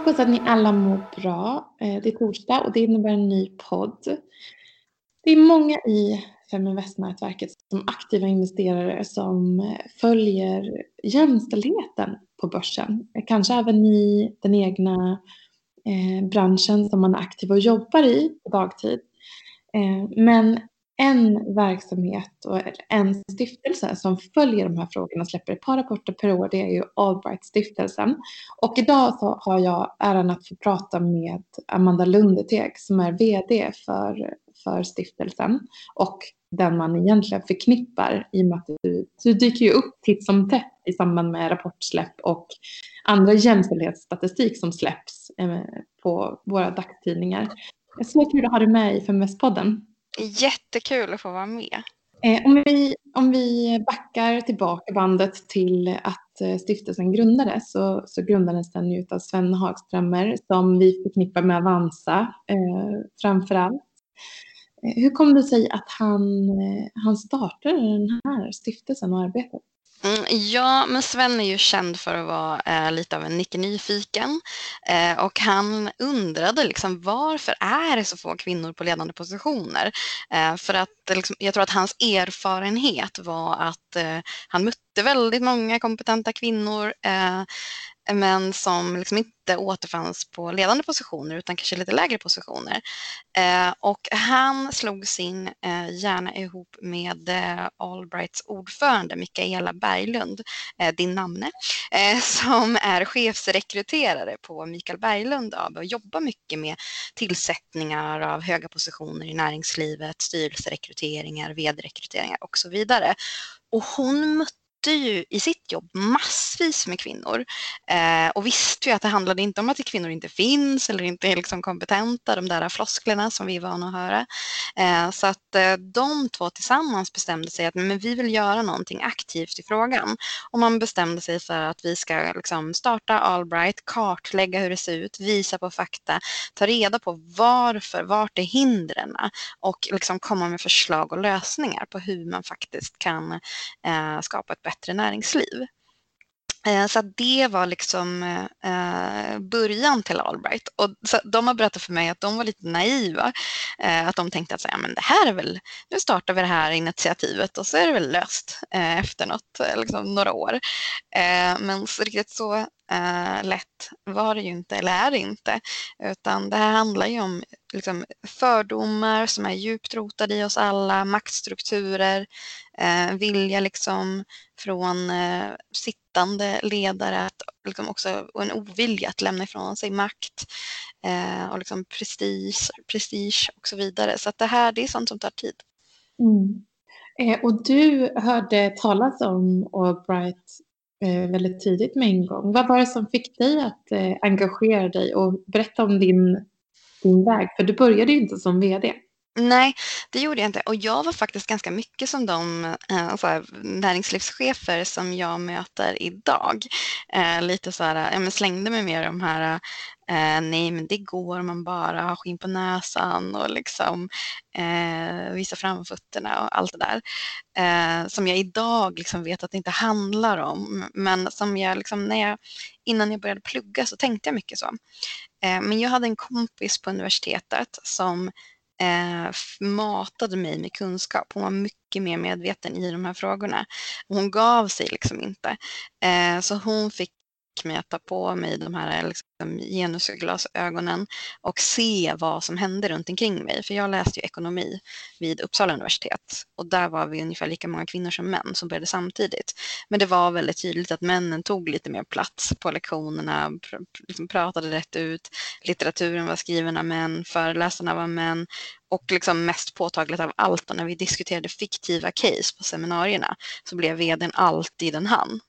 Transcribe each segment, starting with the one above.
Hoppas att ni alla mår bra. Eh, det är torsdag och det innebär en ny podd. Det är många i Feminvestnätverket som aktiva investerare som eh, följer jämställdheten på börsen. Kanske även i den egna eh, branschen som man är aktiv och jobbar i på dagtid. Men en verksamhet och en stiftelse som följer de här frågorna och släpper ett par rapporter per år. Det är ju Albright-stiftelsen. Och idag så har jag äran att få prata med Amanda Lundeteg som är VD för, för stiftelsen och den man egentligen förknippar i och med att du, du dyker ju upp titt som tätt i samband med rapportsläpp och andra jämställdhetsstatistik som släpps eh, på våra dagstidningar. Så kul att ha dig med i Feminvest-podden. Jättekul att få vara med. Eh, om, vi, om vi backar tillbaka bandet till att eh, stiftelsen grundades så, så grundades den ju av Sven Hagströmer som vi förknippar med Avanza eh, framför allt. Eh, hur kom det sig att han, han startade den här stiftelsen och arbetet? Mm, ja, men Sven är ju känd för att vara eh, lite av en Nicke Nyfiken eh, och han undrade liksom varför är det så få kvinnor på ledande positioner? Eh, för att liksom, jag tror att hans erfarenhet var att eh, han mötte väldigt många kompetenta kvinnor eh, men som liksom inte återfanns på ledande positioner utan kanske lite lägre positioner. Eh, och han slog sin eh, hjärna ihop med eh, Allbrights ordförande Mikaela Berglund, eh, din namne, eh, som är chefsrekryterare på Mikael Berglund AB och jobbar mycket med tillsättningar av höga positioner i näringslivet, styrelserekryteringar, vd-rekryteringar och så vidare. Och hon mötte mötte ju i sitt jobb massvis med kvinnor eh, och visste ju att det handlade inte om att kvinnor inte finns eller inte är liksom kompetenta, de där flosklerna som vi är vana att höra. Eh, så att eh, de två tillsammans bestämde sig att men vi vill göra någonting aktivt i frågan och man bestämde sig för att vi ska liksom starta Allbright, kartlägga hur det ser ut, visa på fakta, ta reda på varför, vart är hindren och liksom komma med förslag och lösningar på hur man faktiskt kan eh, skapa ett bättre näringsliv. Eh, så det var liksom eh, början till Allbright. Och de har berättat för mig att de var lite naiva. Eh, att de tänkte att ja, men det här är väl, nu startar vi det här initiativet och så är det väl löst efter något, liksom några år. Men riktigt så lätt var det ju inte, eller är det inte. Utan det här handlar ju om liksom, fördomar som är djupt rotade i oss alla, maktstrukturer, vilja liksom från eh, sittande ledare att, liksom också, och en ovilja att lämna ifrån sig makt eh, och liksom prestige, prestige och så vidare. Så att det här det är sånt som tar tid. Mm. Eh, och du hörde talas om Albright eh, väldigt tidigt med en gång. Vad var det som fick dig att eh, engagera dig och berätta om din, din väg? För du började ju inte som vd. Nej, det gjorde jag inte. Och jag var faktiskt ganska mycket som de eh, så här, näringslivschefer som jag möter idag. Eh, lite så här, jag slängde mig med de här eh, nej men det går om man bara har skinn på näsan och liksom eh, visa framfötterna och allt det där. Eh, som jag idag liksom vet att det inte handlar om. Men som jag, liksom, när jag innan jag började plugga så tänkte jag mycket så. Eh, men jag hade en kompis på universitetet som eh, matade mig med kunskap. Hon var mycket mer medveten i de här frågorna. Hon gav sig liksom inte. Eh, så hon fick mig att ta på mig de här liksom, genusglasögonen och se vad som hände runt omkring mig. För jag läste ju ekonomi vid Uppsala universitet och där var vi ungefär lika många kvinnor som män som började samtidigt. Men det var väldigt tydligt att männen tog lite mer plats på lektionerna, pr liksom pratade rätt ut, litteraturen var skriven av män, föreläsarna var män och liksom mest påtagligt av allt när vi diskuterade fiktiva case på seminarierna så blev vdn alltid en han.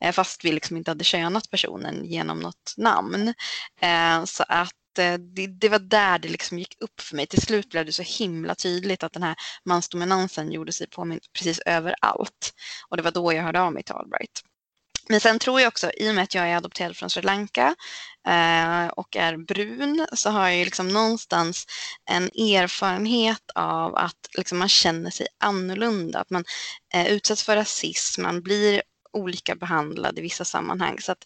Eh, fast vi liksom inte hade könat personen genom något namn. Eh, så att eh, det, det, var där det liksom gick upp för mig. Till slut blev det så himla tydligt att den här mansdominansen gjorde sig påmind precis överallt. Och det var då jag hörde av mig till Albright. Men sen tror jag också, i och med att jag är adopterad från Sri Lanka eh, och är brun, så har jag liksom någonstans en erfarenhet av att liksom man känner sig annorlunda, att man eh, utsätts för rasism, man blir olika behandlad i vissa sammanhang. Så att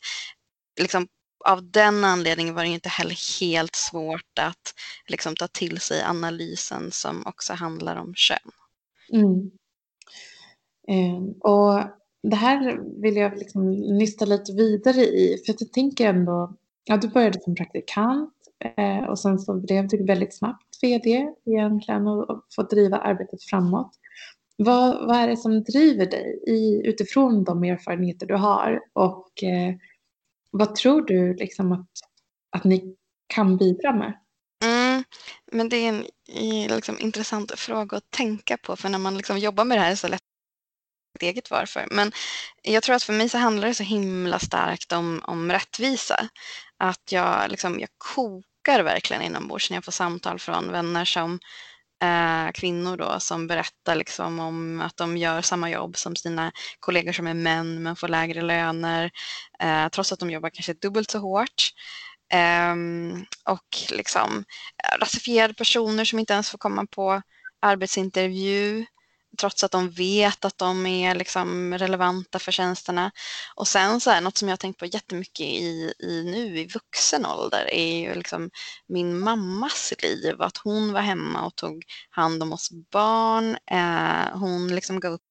liksom, av den anledningen var det inte heller helt svårt att liksom, ta till sig analysen som också handlar om kön. Mm. Eh, och det här vill jag liksom nysta lite vidare i, för jag tänker ändå, ja du började som praktikant eh, och sen så blev du väldigt snabbt vd egentligen och, och fått driva arbetet framåt. Vad, vad är det som driver dig i, utifrån de erfarenheter du har och eh, vad tror du liksom att, att ni kan bidra med? Mm, men det är en liksom, intressant fråga att tänka på för när man liksom jobbar med det här är det så lätt eget varför. Men jag tror att för mig så handlar det så himla starkt om, om rättvisa. Att jag, liksom, jag kokar verkligen inombords när jag får samtal från vänner som eh, kvinnor då som berättar liksom om att de gör samma jobb som sina kollegor som är män men får lägre löner eh, trots att de jobbar kanske dubbelt så hårt. Eh, och liksom eh, rasifierade personer som inte ens får komma på arbetsintervju trots att de vet att de är liksom relevanta för tjänsterna. Och sen så här, något som jag har tänkt på jättemycket i, i nu i vuxen ålder är ju liksom min mammas liv, att hon var hemma och tog hand om oss barn. Eh, hon liksom gav upp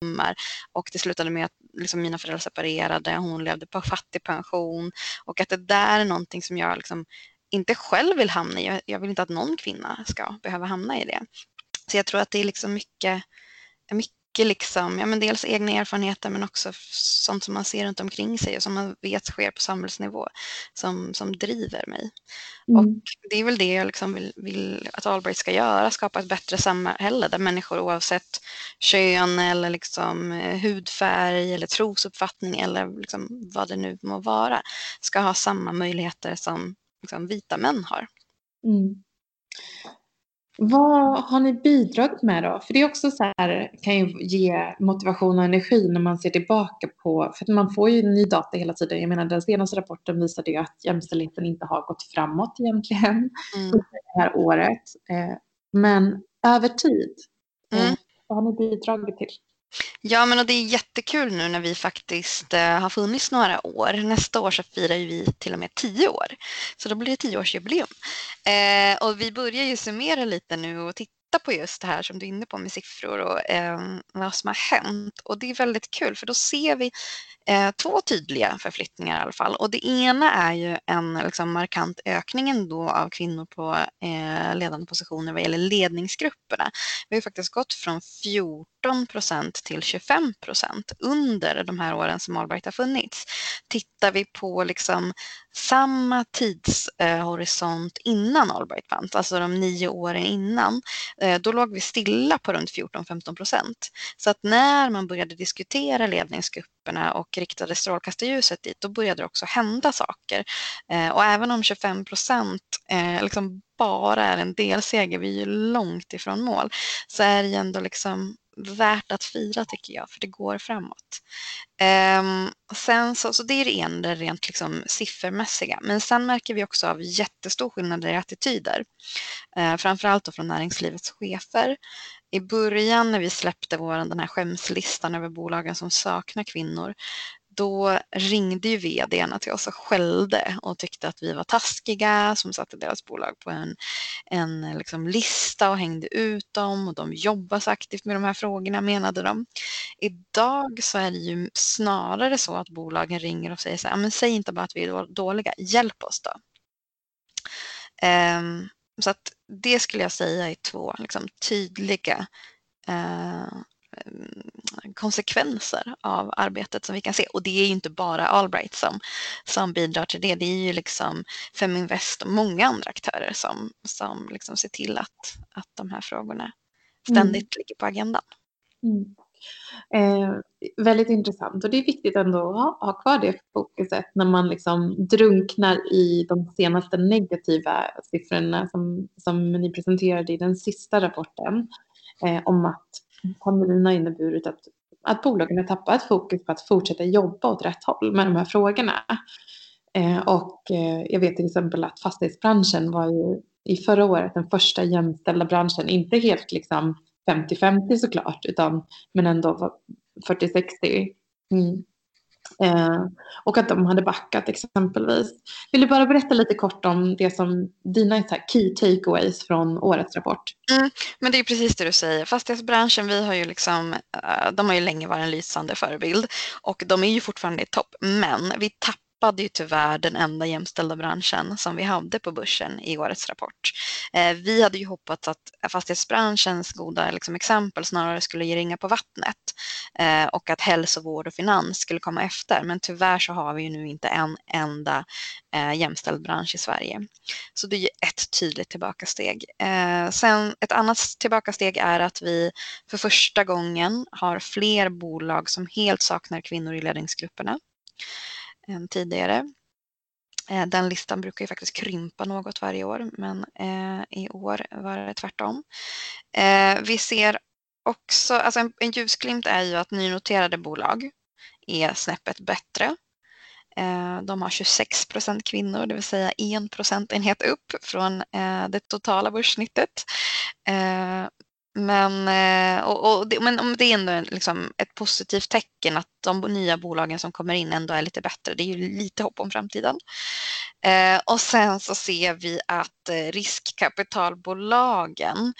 och det slutade med att liksom mina föräldrar separerade, hon levde på fattigpension och att det där är någonting som jag liksom inte själv vill hamna i. Jag vill inte att någon kvinna ska behöva hamna i det. Så jag tror att det är liksom mycket mycket liksom, ja men dels egna erfarenheter men också sånt som man ser runt omkring sig och som man vet sker på samhällsnivå som, som driver mig. Mm. Och det är väl det jag liksom vill, vill att Albright ska göra, skapa ett bättre samhälle där människor oavsett kön eller liksom eh, hudfärg eller trosuppfattning eller liksom vad det nu må vara ska ha samma möjligheter som liksom vita män har. Mm. Vad har ni bidragit med då? För det är också så här, kan ju ge motivation och energi när man ser tillbaka på, för att man får ju ny data hela tiden. Jag menar den senaste rapporten visade ju att jämställdheten inte har gått framåt egentligen mm. det här året. Eh, men över tid, eh, mm. vad har ni bidragit till? Ja, men och det är jättekul nu när vi faktiskt eh, har funnits några år. Nästa år så firar ju vi till och med tio år, så då blir det tioårsjubileum. Eh, och vi börjar ju summera lite nu och titta på just det här som du är inne på med siffror och eh, vad som har hänt. Och det är väldigt kul för då ser vi eh, två tydliga förflyttningar i alla fall. Och det ena är ju en liksom, markant ökning ändå av kvinnor på eh, ledande positioner vad gäller ledningsgrupperna. Vi har faktiskt gått från 14 procent till 25 procent under de här åren som Allbright har funnits. Tittar vi på liksom samma tidshorisont innan Allbright fanns, alltså de nio åren innan, eh, då låg vi stilla på runt 14-15 procent. Så att när man började diskutera ledningsgrupperna och riktade strålkastarljuset dit, då började det också hända saker. Eh, och även om 25 procent eh, liksom bara är en delseger, vi är ju långt ifrån mål, så är det ju ändå liksom värt att fira tycker jag, för det går framåt. Um, sen så, så det är det ena, det rent liksom siffermässiga. Men sen märker vi också av jättestor skillnad i attityder. Uh, framförallt då från näringslivets chefer. I början när vi släppte vår, den här skämslistan över bolagen som saknar kvinnor, då ringde ju vdarna till oss och skällde och tyckte att vi var taskiga som satte deras bolag på en, en liksom lista och hängde ut dem och de jobbar så aktivt med de här frågorna menade de. Idag så är det ju snarare så att bolagen ringer och säger så här, men säg inte bara att vi är dåliga, hjälp oss då. Um, så att det skulle jag säga är två liksom, tydliga uh, konsekvenser av arbetet som vi kan se. Och det är ju inte bara Albright som, som bidrar till det. Det är ju liksom Feminvest och många andra aktörer som, som liksom ser till att, att de här frågorna ständigt mm. ligger på agendan. Mm. Eh, väldigt intressant och det är viktigt ändå att ha, ha kvar det fokuset när man liksom drunknar i de senaste negativa siffrorna som, som ni presenterade i den sista rapporten eh, om att pandemin har inneburit att, att bolagen har tappat fokus på att fortsätta jobba åt rätt håll med de här frågorna. Eh, och eh, jag vet till exempel att fastighetsbranschen var ju i förra året den första jämställda branschen, inte helt liksom 50-50 såklart, utan men ändå 40-60. Mm. Eh, och att de hade backat exempelvis. Vill du bara berätta lite kort om det som dina key takeaways från årets rapport? Mm, men det är precis det du säger. Fastighetsbranschen, vi har ju liksom, eh, de har ju länge varit en lysande förebild och de är ju fortfarande i topp. Men vi tappar tappade ju tyvärr den enda jämställda branschen som vi hade på börsen i årets rapport. Eh, vi hade ju hoppats att fastighetsbranschens goda liksom, exempel snarare skulle ge ringa på vattnet eh, och att hälsovård och finans skulle komma efter. Men tyvärr så har vi ju nu inte en enda eh, jämställd bransch i Sverige. Så det är ju ett tydligt tillbakasteg. Eh, sen ett annat tillbakasteg är att vi för första gången har fler bolag som helt saknar kvinnor i ledningsgrupperna än tidigare. Eh, den listan brukar ju faktiskt krympa något varje år, men eh, i år var det tvärtom. Eh, vi ser också, alltså en, en ljusglimt är ju att nynoterade bolag är snäppet bättre. Eh, de har 26 procent kvinnor, det vill säga en procentenhet upp från eh, det totala börssnittet. Eh, men, eh, och, och det, men det är ändå liksom ett positivt tecken att de nya bolagen som kommer in ändå är lite bättre. Det är ju lite hopp om framtiden. Eh, och sen så ser vi att eh, riskkapitalbolagen,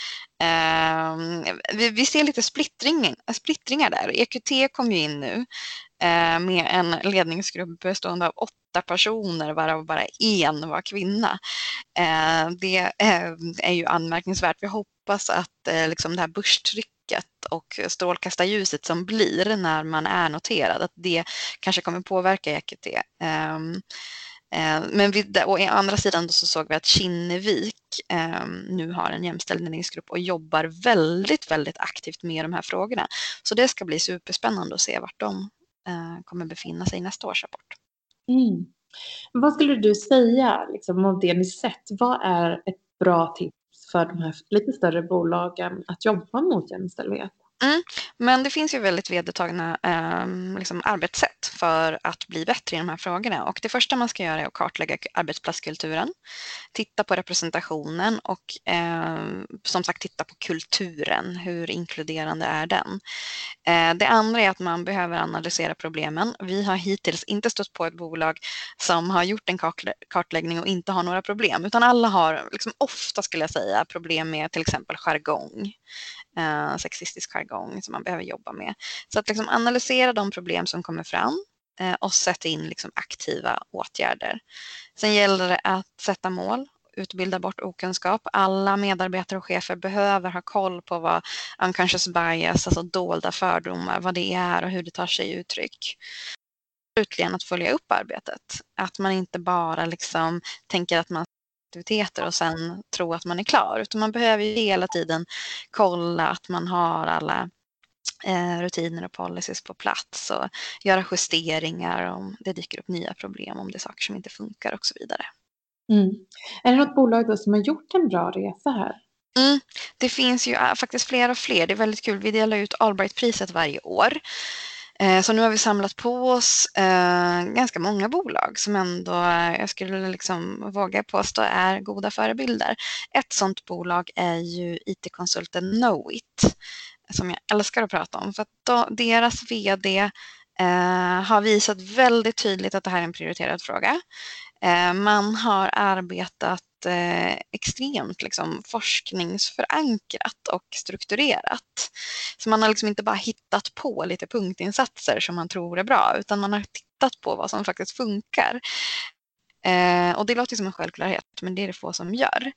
eh, vi, vi, ser lite splittring, splittringar där. EQT kom ju in nu eh, med en ledningsgrupp bestående av åtta personer varav bara en var kvinna. Eh, det eh, är ju anmärkningsvärt. Vi hoppas att eh, liksom det här börstrycket och strålkastarljuset som blir när man är noterad, att det kanske kommer påverka EQT. Ehm, eh, men vi, å andra sidan så såg vi att Kinnevik eh, nu har en jämställdhetsgrupp och jobbar väldigt, väldigt aktivt med de här frågorna. Så det ska bli superspännande att se vart de eh, kommer befinna sig i nästa års rapport. Mm. Vad skulle du säga liksom, av det ni sett? Vad är ett bra tips för de här lite större bolagen att jobba mot jämställdhet? Mm. Men det finns ju väldigt vedertagna eh, liksom arbetssätt för att bli bättre i de här frågorna. Och det första man ska göra är att kartlägga arbetsplatskulturen, titta på representationen och eh, som sagt titta på kulturen. Hur inkluderande är den? Eh, det andra är att man behöver analysera problemen. Vi har hittills inte stött på ett bolag som har gjort en kartläggning och inte har några problem, utan alla har, liksom ofta skulle jag säga, problem med till exempel jargong eh, sexistisk jargong som man behöver jobba med. Så att liksom analysera de problem som kommer fram eh, och sätta in liksom aktiva åtgärder. Sen gäller det att sätta mål utbilda bort okunskap. Alla medarbetare och chefer behöver ha koll på vad unconscious bias, alltså dolda fördomar, vad det är och hur det tar sig uttryck. Slutligen att följa upp arbetet. Att man inte bara liksom tänker att man aktiviteter och sen tro att man är klar. Utan man behöver ju hela tiden kolla att man har alla eh, rutiner och policies på plats och göra justeringar om det dyker upp nya problem, om det är saker som inte funkar och så vidare. Mm. Är det något bolag då som har gjort en bra resa här? Mm, det finns ju äh, faktiskt fler och fler. Det är väldigt kul. Vi delar ut Allbright-priset varje år. Eh, så nu har vi samlat på oss eh, ganska många bolag som ändå, eh, jag skulle liksom våga påstå, är goda förebilder. Ett sådant bolag är ju IT-konsulten Knowit som jag älskar att prata om. För att då, deras vd eh, har visat väldigt tydligt att det här är en prioriterad fråga. Eh, man har arbetat eh, extremt liksom, forskningsförankrat och strukturerat. Så man har liksom inte bara hittat på lite punktinsatser som man tror är bra, utan man har tittat på vad som faktiskt funkar. Eh, och det låter som en självklarhet, men det är det få som gör.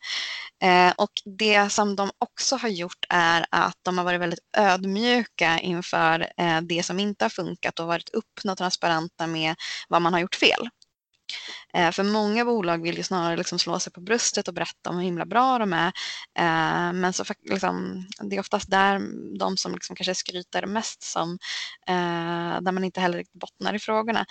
Eh, och det som de också har gjort är att de har varit väldigt ödmjuka inför eh, det som inte har funkat och varit öppna och transparenta med vad man har gjort fel. Eh, för många bolag vill ju snarare liksom slå sig på bröstet och berätta om hur himla bra de är. Eh, men så liksom, det är oftast där de som liksom kanske skryter mest som, eh, där man inte heller bottnar i frågorna.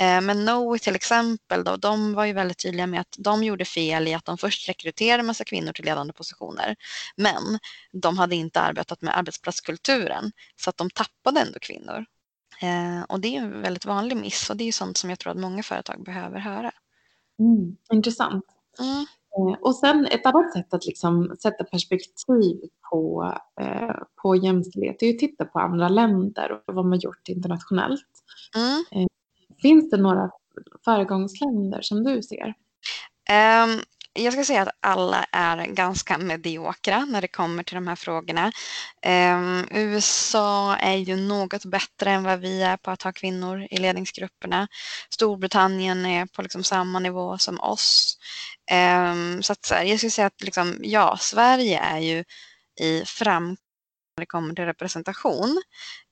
Eh, men Noe till exempel, då, de var ju väldigt tydliga med att de gjorde fel i att de först rekryterade massa kvinnor till ledande positioner. Men de hade inte arbetat med arbetsplatskulturen så att de tappade ändå kvinnor. Eh, och det är en väldigt vanlig miss och det är sånt som jag tror att många företag behöver höra. Mm, intressant. Mm. Eh, och sen ett annat sätt att liksom sätta perspektiv på, eh, på jämställdhet är att titta på andra länder och vad man gjort internationellt. Mm. Eh, finns det några föregångsländer som du ser? Um, jag ska säga att alla är ganska mediokra när det kommer till de här frågorna. Eh, USA är ju något bättre än vad vi är på att ha kvinnor i ledningsgrupperna. Storbritannien är på liksom samma nivå som oss. Eh, så att, jag skulle säga att liksom, ja, Sverige är ju i framkant det kommer till representation.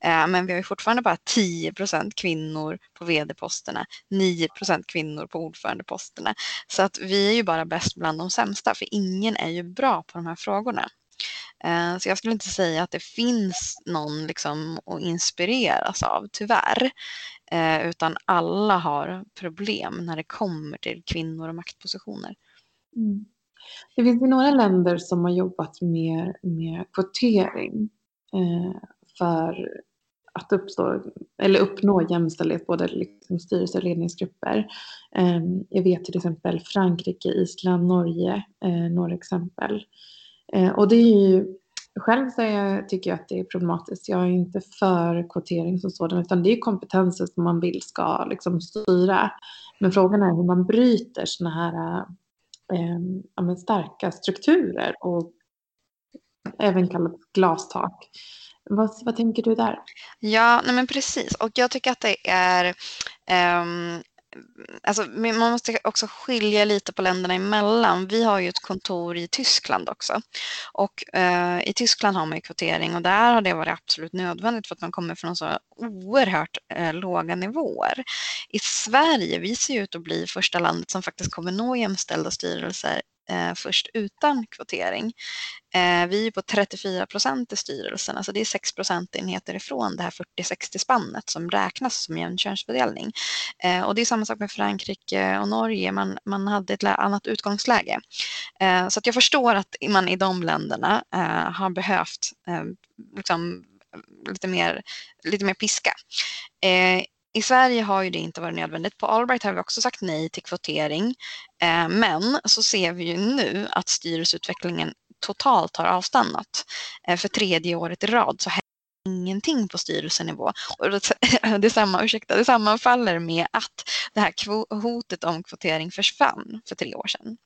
Eh, men vi har ju fortfarande bara 10% kvinnor på vd-posterna, 9% kvinnor på ordförandeposterna. Så att vi är ju bara bäst bland de sämsta, för ingen är ju bra på de här frågorna. Eh, så jag skulle inte säga att det finns någon liksom att inspireras av, tyvärr. Eh, utan alla har problem när det kommer till kvinnor och maktpositioner. Mm. Det finns ju några länder som har jobbat mer med kvotering Eh, för att uppstå, eller uppnå jämställdhet både liksom styrelse och ledningsgrupper. Eh, jag vet till exempel Frankrike, Island, Norge, eh, några exempel. Eh, och det är ju, själv så jag, tycker jag att det är problematiskt. Jag är inte för kvotering som sådan, utan det är kompetenser som man vill ska liksom styra. Men frågan är hur man bryter sådana här eh, starka strukturer och även kallat glastak. Vad, vad tänker du där? Ja, nej men precis. Och jag tycker att det är um, Alltså, man måste också skilja lite på länderna emellan. Vi har ju ett kontor i Tyskland också. Och eh, i Tyskland har man ju kvotering och där har det varit absolut nödvändigt för att man kommer från så oerhört eh, låga nivåer. I Sverige, vi ser ut att bli första landet som faktiskt kommer nå jämställda styrelser eh, först utan kvotering. Eh, vi är på 34 procent i styrelsen, alltså det är 6 procentenheter ifrån det här 40-60 spannet som räknas som jämn könsfördelning. Eh, och det är samma sak med Frankrike och Norge, man, man hade ett annat utgångsläge. Eh, så att jag förstår att man i de länderna eh, har behövt eh, liksom, lite, mer, lite mer piska. Eh, i Sverige har ju det inte varit nödvändigt. På Allbright har vi också sagt nej till kvotering. Eh, men så ser vi ju nu att styrelseutvecklingen totalt har avstannat. Eh, för tredje året i rad så händer ingenting på styrelsenivå. Och det, samma, ursäkta, det sammanfaller med att det här hotet om kvotering försvann för tre år sedan.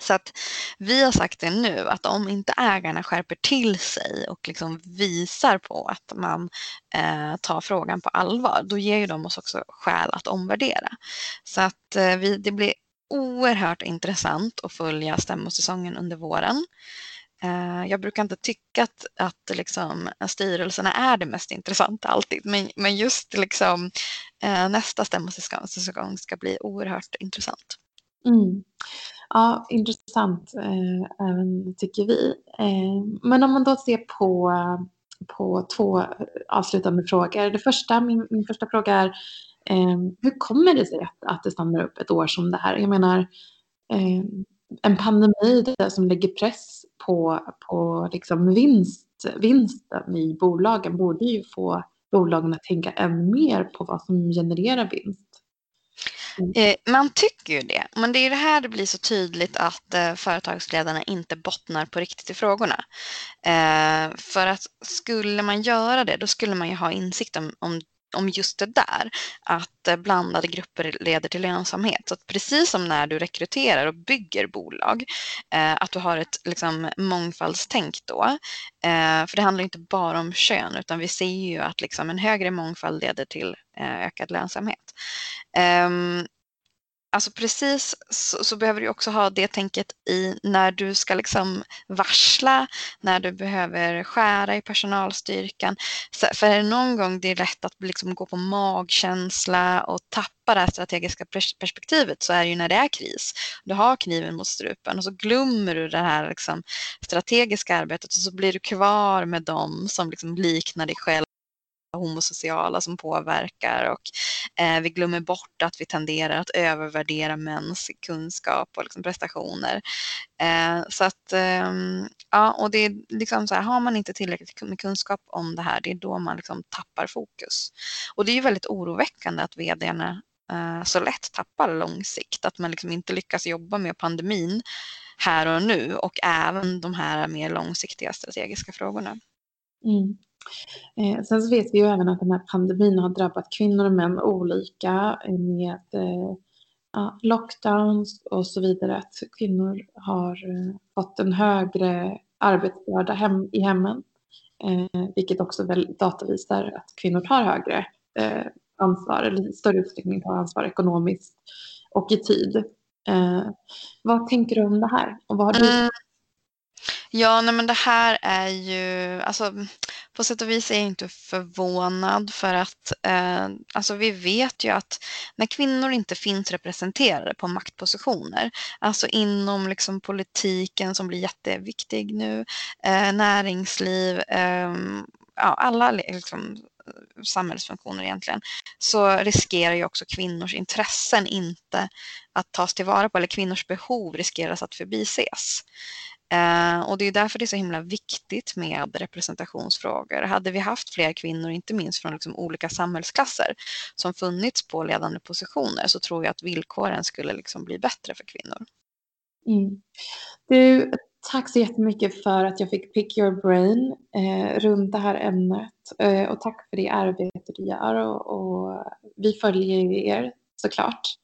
Så att vi har sagt det nu att om inte ägarna skärper till sig och liksom visar på att man eh, tar frågan på allvar, då ger ju de oss också skäl att omvärdera. Så att eh, vi, det blir oerhört intressant att följa stämmosäsongen under våren. Eh, jag brukar inte tycka att, att liksom, styrelserna är det mest intressanta alltid, men, men just liksom, eh, nästa stämmosäsong ska bli oerhört intressant. Mm. Ja, intressant eh, även tycker vi. Eh, men om man då ser på, på två avslutande frågor. Det första, min, min första fråga är eh, hur kommer det sig att, att det stannar upp ett år som det här? Jag menar eh, en pandemi som lägger press på, på liksom vinst, vinsten i bolagen borde ju få bolagen att tänka ännu mer på vad som genererar vinst. Mm. Eh, man tycker ju det, men det är det här det blir så tydligt att eh, företagsledarna inte bottnar på riktigt i frågorna. Eh, för att skulle man göra det, då skulle man ju ha insikt om, om om just det där, att eh, blandade grupper leder till lönsamhet. Så att precis som när du rekryterar och bygger bolag, eh, att du har ett liksom, mångfaldstänk då. Eh, för det handlar inte bara om kön, utan vi ser ju att liksom, en högre mångfald leder till eh, ökad lönsamhet. Ehm, Alltså precis så, så, behöver du också ha det tänket i när du ska liksom varsla, när du behöver skära i personalstyrkan. Så, för är det någon gång det är lätt att liksom gå på magkänsla och tappa det här strategiska perspektivet så är det ju när det är kris. Du har kniven mot strupen och så glömmer du det här liksom strategiska arbetet och så blir du kvar med dem som liksom liknar dig själv homosociala som påverkar och eh, vi glömmer bort att vi tenderar att övervärdera mäns kunskap och liksom prestationer. Eh, så att, eh, ja, och det är liksom så här, har man inte tillräckligt med kunskap om det här, det är då man liksom tappar fokus. Och det är ju väldigt oroväckande att vdarna eh, så lätt tappar långsikt, att man liksom inte lyckas jobba med pandemin här och nu och även de här mer långsiktiga strategiska frågorna. Mm. Eh, sen så vet vi ju även att den här pandemin har drabbat kvinnor och män olika eh, med eh, lockdowns och så vidare. Att kvinnor har eh, fått en högre arbetsbörda hem, i hemmen. Eh, vilket också väl data visar att kvinnor tar högre eh, ansvar eller i större utsträckning tar ansvar ekonomiskt och i tid. Eh, vad tänker du om det här? Och vad har du? Mm. Ja, nej men det här är ju, alltså på sätt och vis är jag inte förvånad för att eh, alltså vi vet ju att när kvinnor inte finns representerade på maktpositioner, alltså inom liksom politiken som blir jätteviktig nu, eh, näringsliv, eh, ja, alla liksom, samhällsfunktioner egentligen, så riskerar ju också kvinnors intressen inte att tas tillvara på, eller kvinnors behov riskeras att förbises. Eh, och det är därför det är så himla viktigt med representationsfrågor. Hade vi haft fler kvinnor, inte minst från liksom olika samhällsklasser, som funnits på ledande positioner så tror jag att villkoren skulle liksom bli bättre för kvinnor. Mm. Du, tack så jättemycket för att jag fick pick your brain eh, runt det här ämnet eh, och tack för det arbete du gör och, och vi följer er såklart.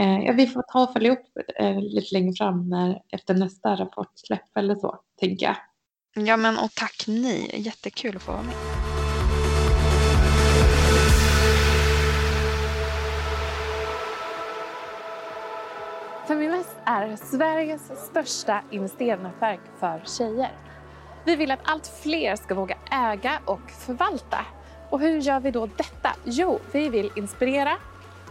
Eh, ja, vi får ta och följa upp eh, lite längre fram när, efter nästa rapportsläpp eller så, tänker jag. Ja, men och tack ni. Jättekul att få vara med. Feminvest är Sveriges största investeringsnätverk för tjejer. Vi vill att allt fler ska våga äga och förvalta. Och hur gör vi då detta? Jo, vi vill inspirera,